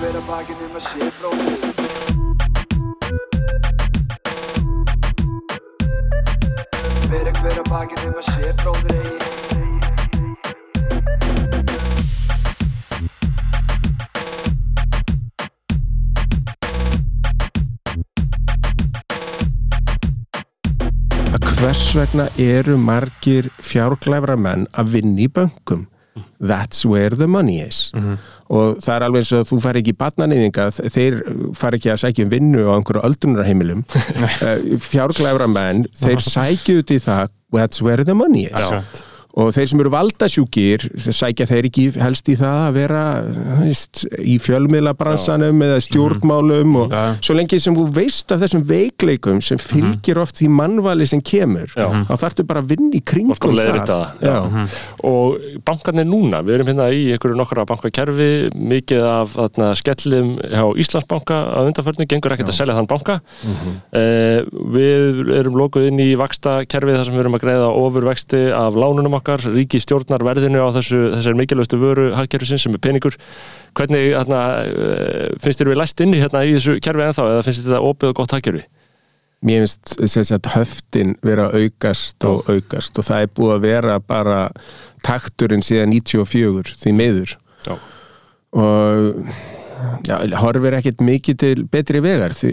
hver að bakinn um að sé bróðir Bera hver að bakinn um að sé bróðir eigi. Hvers vegna eru margir fjárglæfra menn að vinna í böngum that's where the money is. Og það er alveg eins og þú fari ekki í batnanýðinga, þeir fari ekki að sækja um vinnu á einhverju öldrunarheimilum. Fjárglæfra menn þeir sækja út í það that's where the money is. Já. Og þeir sem eru valdasjúkir sækja þeir ekki helst í það að vera veist, í fjölmiðlabransanum eða stjórnmálum og Já. svo lengi sem þú veist af þessum veikleikum sem fylgir oft því mannvali sem kemur Já. þá þarftu bara að vinna í kringum leiðrétta það. Já. og bankarnir núna, við erum hérna í einhverju nokkra bankakerfi, mikið af þarna, skellum hjá Íslandsbanka að undanförnu, gengur ekkert að selja þann banka. Eh, við erum lokuð inn í vaksta kerfi þar sem við erum að greiða ofurvexti af lánunum okkar, ríki stjórnar verðinu á þessu, þessar mikilvægstu vöru hagkerfisins sem er peningur hvernig þarna, eh, finnst þér við læst inn í, hérna, í þessu kerfi ennþá eða finnst þér þetta opið og gott hagkerfi? mér finnst sem sagt, höftin vera að aukast og aukast og það er búið að vera bara takturinn síðan 94 því meður Já. og já, horfir ekkert mikið til betri vegar því,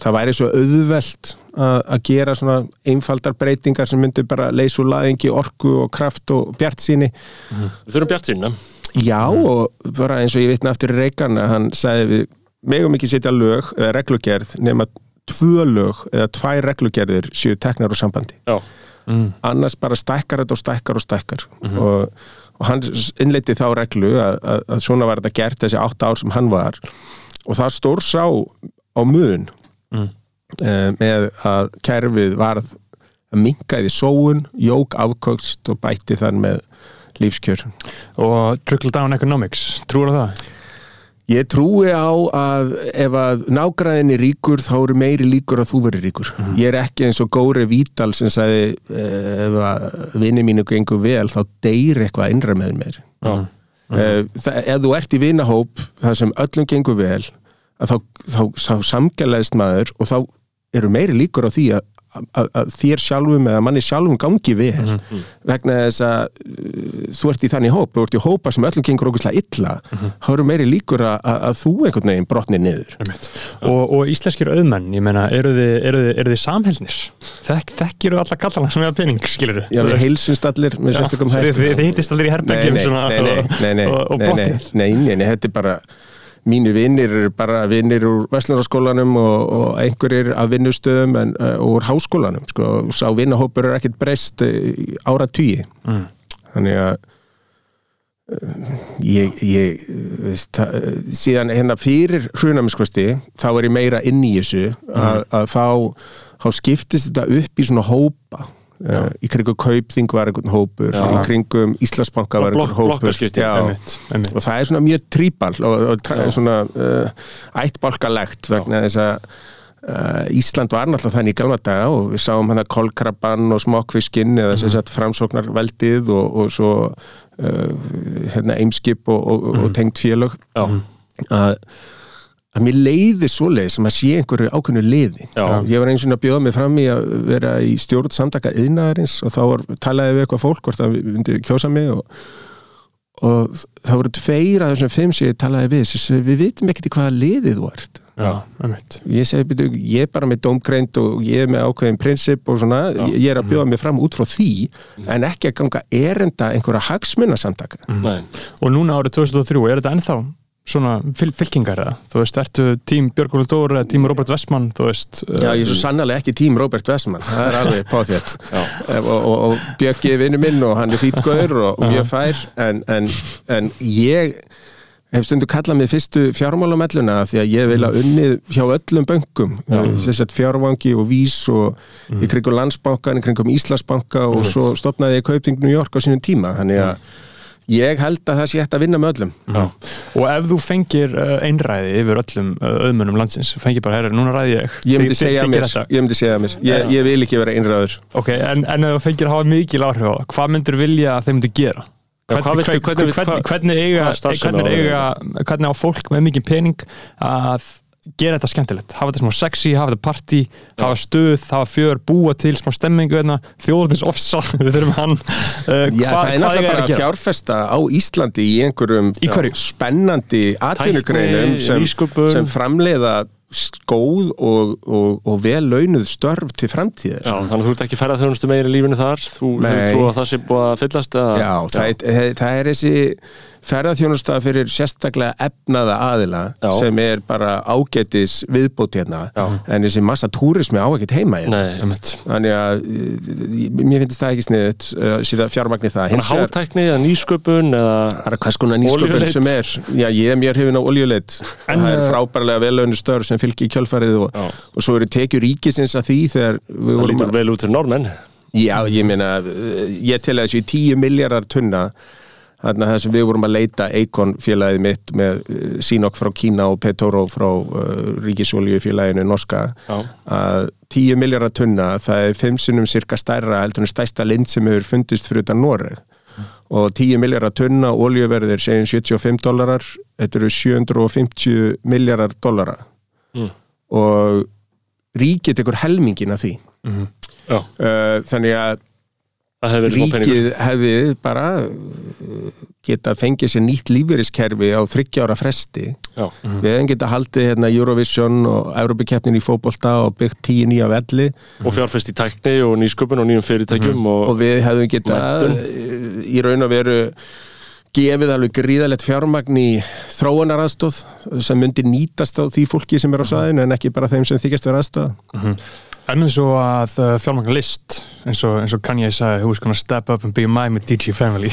það væri svo auðvelt að, að gera svona einfaldar breytingar sem myndu bara leysa úr laðingi orku og kraft og bjart síni Við þurfum bjart sína Já og bara eins og ég vitna aftur í Reykján að hann sagði við megum ekki setja lög eða reglugerð nema tvö lög eða tvær reglugerðir séu teknar úr sambandi. Já, annars bara stækkar þetta og stækkar og stækkar. Og, og hann innleiti þá reglu að, að, að svona var þetta gert þessi átta ár sem hann var og það stór sá á mun Mm. eh, með að kerfið varð að minkaði sóun, jók afkökst og bætti þann með lífskjör og trickle down economics, trúur það? Ég trúi á að ef að nágræðin er ríkur þá eru meiri líkur að þú verið ríkur. Ég er ekki eins og Góri Vítal sem sagði eh, ef að vinni mínu gengur vel þá deyr eitthvað innra með mér. Eh, það, ef þú ert í vinahóp það sem öllum gengur vel að þá, þá, þá samgælaðist maður og þá eru meiri líkur á því að, að, að þér sjálfum eða manni sjálfum gangi vel vegna þess að uh, þú ert í þannig hóp, þú ert í hópa sem öllum gengur okkurslega illa, þá eru meiri líkur að, að, að þú einhvern veginn brotni niður? Og, og íslenskir auðmenn, ég meina, eru þið, eru þið, eru þið samhælnir? Þek, þekkir alla kallana sem er pening, skilur Já, við heilsumst allir þið hittist allir í Nei, herbyggjum nei, svona, nei, nei, nei, nei, og, og nei, nei, brottið. nei, nei, nei, þetta er bara mínir vinnir eru bara vinnir úr Vestlunarskólanum og, og einhverjir af vinnustöðum en uh, úr háskólanum sko, og sá vinnahópur er ekkert breyst uh, ára tugi Mm. þannig að uh, ég, ég veist, síðan hérna fyrir hrunamiskosti þá er ég meira inn í þessu að, að þá, þá skiptist þetta upp í svona hópa Uh, í kringum Kaupþing var einhvern hópur Já. í kringum Íslandsbanka var Blokk- einhvern hópur. blokkaskipti, Já. einmitt, einmitt. og það er svona mjög tríbal og, og tra, svona uh, ættbálkalegt vegna þess að uh, Ísland var náttúrulega þannig í galva daga og við sáum hann að kolkrabban og smokkfiskinn eða sem sagt framsóknar veldið og, og svo hérna eimskip og, og, og tengt félög. Að að mér leiði svoleið sem að sé einhverju ákveðnu liði. Já. ég var eins og að bjóða mig fram í að vera í stjórn samtaka yðnaðarins og þá var, talaði við eitthvað fólk hvort að við myndi kjósa mig og, og það voru tveir af þessum fimm sem ég talaði við sem við vitum ekkert í hvaða liðið þú ert. Já, ég segi, byrju, ég er bara með dómgreind og ég er með ákveðin prinsip og svona ég ég er að bjóða mig fram út frá því en ekki að ganga erenda einhverja hagsmunnasamtaka nei. Og núna árið 2003, er þetta ennþá svona fyl, fylkingar eða? Þú veist, ertu tím Björgóli Dór eða tím Robert Westman, þú veist Já, ég er svo sannlega ekki tím Robert Westman það er alveg páþétt og, og, og Björki er vinnu minn og hann er fítgöður og, og mjög fær en, en, en ég hef stundu kallað mig fyrstu fjármálamelluna því að ég vil að unnið hjá öllum bönkum, þess að fjárvangi og vís og í kringum landsbankan í kringum Íslandsbanka og svo stopnaði ég Kaupting New York á sínum tíma. Þannig að ég held að það sé hægt að vinna með öllum. Já. Og ef þú fengir uh, einræði yfir öllum uh, auðmönnum landsins, fengir bara, herri, núna ræði ég. Ég myndi segja mér, ég myndi segja mér. Ég, ég vil ekki vera einræður. Ok, en, en ef þú fengir að hafa mikil áhrif á það, hvað myndir vilja að þeim myndir gera? hvað hvernig, eiga, hvernig, eiga, hvernig á fólk með mikið pening að gera þetta skemmtilegt. Hafa þetta smá sexy, hafa þetta party hafa stuð, hafa fjör, búa til smá stemmingu hérna, þjóðurnis ofsa við þurfum hann. Uh, Já, það er náttúrulega bara að fjárfesta á Íslandi í einhverjum Í hverju? spennandi atvinnugreinum sem, sem framleiða góð og, og, og vel launuð störf til framtíðar. Já, þannig að þú ert ekki ferðað þjónustu meira í lífinu þar. Þú trú að það sé búið að fyllast eða? Já, það, er, það er þessi ferðarþjónusta fyrir sérstaklega efnaða aðila Já. sem er bara ágætis viðbót hérna Já. en þessi massa túrismi á ekkert heima hérna. Nei, þannig að eh, mér finnst það ekki sniðut síðan fjármagni það Þannig Hins vegar- hátækni eða nýsköpun eða hvers konar nýsköpun Olíuleit. sem er já, ég er mjög hefinn á oljuleit En, það er eh, frábærlega velögnu störf sem fylgir í kjölfarið og, og svo eru tekjur ríkisins að því þegar við vorum að já, ég meina, eh, ég tel að þessu í 10 miljardar tunna þess að við vorum að leita Eikon félagið mitt með eh, Sinok frá Kína og Petoro frá uh, ríkisolju félaginu norska. Já. að 10 miljardar tunna það er 5 sinnum cirka stærra heldur en stærsta lind sem hefur fundist fyrir utan Noreg. Og 10 miljardar tunna oljuverðir segjum 75 dólarar þetta eru 750 miljardar dólara Mm. og ríkið tekur helmingin af því. Já, uh, þannig að verið peningur. Ríkið hefði bara uh, geta fengið sér nýtt lífeyriskerfi á þryggjára fresti. Já, við hefum geta haldið hérna Eurovision og Europikeppnin í fótbolta og byggt tíu nýja velli. Og fjárfest í tækni og nýsköpun og nýjum fyrirtækjum og, og við hefum geta Menntun. uh, í raun og veru gefið alveg gríðalegt fjármagn í þróunaraðstóð sem myndi nýtast á því fólki sem er á svæðinu en ekki bara þeim sem þykjast vera aðstóð En eins og að uh, fjármagn list eins og, eins og Kanye sagði who's gonna step up and be mine with DJ Family?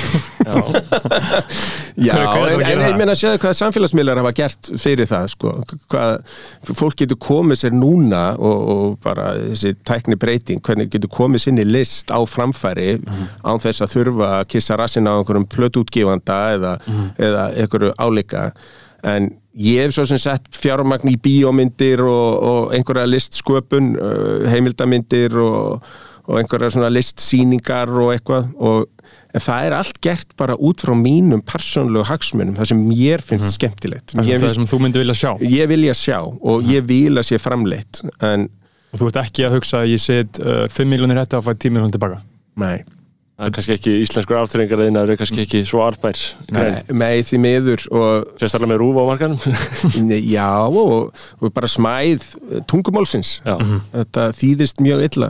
Já, að en, en ég meina að séu hvað samfélagsmiðlar hafa gert fyrir það, sko, hvað fólk getur komið sér núna og, og bara þessi tækni breyting hvernig getur komið sinni list á framfæri Mhm. án þess að þurfa að kissa rassin á einhverjum plötútgifanda eða, Mhm. eða einhverju áleika en ég hef svo sem sett fjármagn í bíómyndir og, og einhverja listsköpun uh, heimildamindir og, og einhverja svona listsýningar og eitthvað. Og en það er allt gert bara út frá mínum persónlegu hagsmunum, það sem mér finnst skemmtilegt. Mhm. það sem, það sem þú myndi vilja sjá. Ég vilja sjá og ég vil að sé framleitt en og þú ert ekki að hugsa að ég set uh, 5 miljonir hættu að fá 10 miljonir tilbaka? Nei, það er kannski ekki íslenskur aftreyingar eða það er kannski ekki svo nei, nei því miður og sérstaklega með rúf á markanum Nei, Já, og, og bara smæð eh, tungumálsins. Já. Þetta þýðist mjög illa.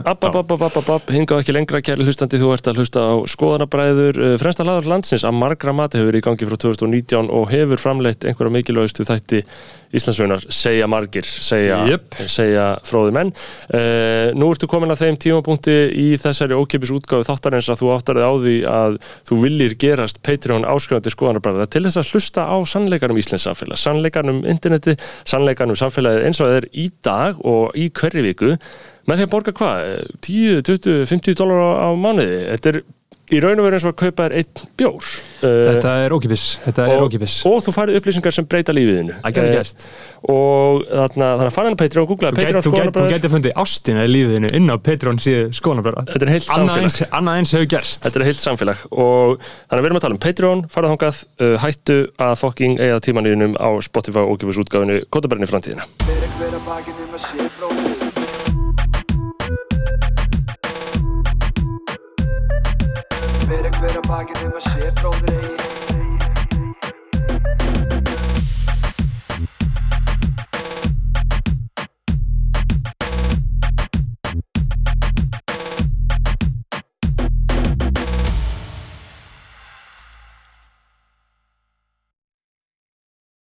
Hingað ekki lengra kæri hlustandi, þú ert að hlusta á skoðanabræður Uh, fremsta laður landsins að margra mati hefur í gangi frá 2019 og hefur framleitt einhverja mikilvægustu þætti Íslandsveinar, segja margir segja, Jöp. segja fróði menn. Uh, Nú ertu komin að þeim tímapunkti í þessari ókipis útgáfu þáttarins að þú áttar þig á því að þú viljir gerast Patreon áskrifandi skoðanabræður. Til þess að hlusta á sannleikanum Íslands samfélag, sannleikanum interneti, sannleikanum samfélagið eins og það er í dag og í hverju viku. Með því að borga hvað? 10, 20, 50 dólar á mánuði? Þetta er í raun og veru eins og að kaupa þér einn bjór. Þetta er ókipis þetta er og, ókipis og þú færið upplýsingar sem breyta lífiðinu Það getur gerst. og þarna, þannig að fara henni Patreon og googla Patreon gæti- þú gæti fundið ástina í lífiðinu inn á Patreon síðu skoðanabræða Þetta er heilt samfélag. eins, annað eins hefur gerst. Þetta er heilt samfélag. Og þannig að við erum að tala um Patreon, farað þangað, uh, hættu að fokking eiga tímaníðinum á Spotify og ókipis útgáfinu Kótabærni framtíðina. Fyrir hver að bakið um að sé